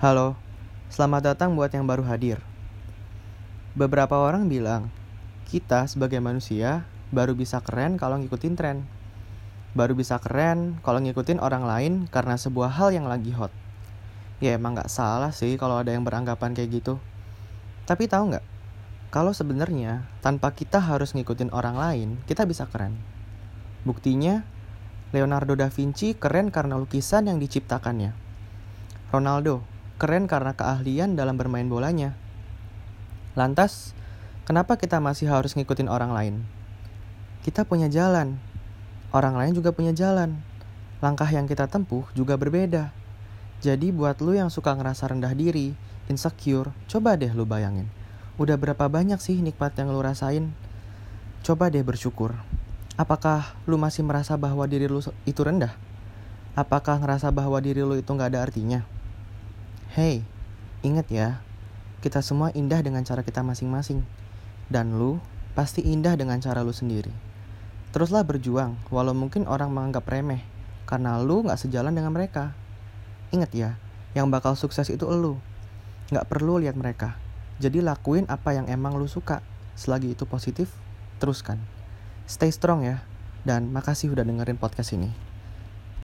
Halo, selamat datang buat yang baru hadir. Beberapa orang bilang, kita sebagai manusia baru bisa keren kalau ngikutin tren. Baru bisa keren kalau ngikutin orang lain karena sebuah hal yang lagi hot. Ya emang gak salah sih kalau ada yang beranggapan kayak gitu. Tapi tahu nggak? Kalau sebenarnya tanpa kita harus ngikutin orang lain, kita bisa keren. Buktinya, Leonardo da Vinci keren karena lukisan yang diciptakannya. Ronaldo keren karena keahlian dalam bermain bolanya. Lantas, kenapa kita masih harus ngikutin orang lain? Kita punya jalan. Orang lain juga punya jalan. Langkah yang kita tempuh juga berbeda. Jadi buat lu yang suka ngerasa rendah diri, insecure, coba deh lu bayangin. Udah berapa banyak sih nikmat yang lu rasain? Coba deh bersyukur. Apakah lu masih merasa bahwa diri lu itu rendah? Apakah ngerasa bahwa diri lu itu nggak ada artinya? Hey, ingat ya, kita semua indah dengan cara kita masing-masing. Dan lu pasti indah dengan cara lu sendiri. Teruslah berjuang, walau mungkin orang menganggap remeh, karena lu gak sejalan dengan mereka. Ingat ya, yang bakal sukses itu lu. Gak perlu lihat mereka. Jadi lakuin apa yang emang lu suka. Selagi itu positif, teruskan. Stay strong ya. Dan makasih udah dengerin podcast ini.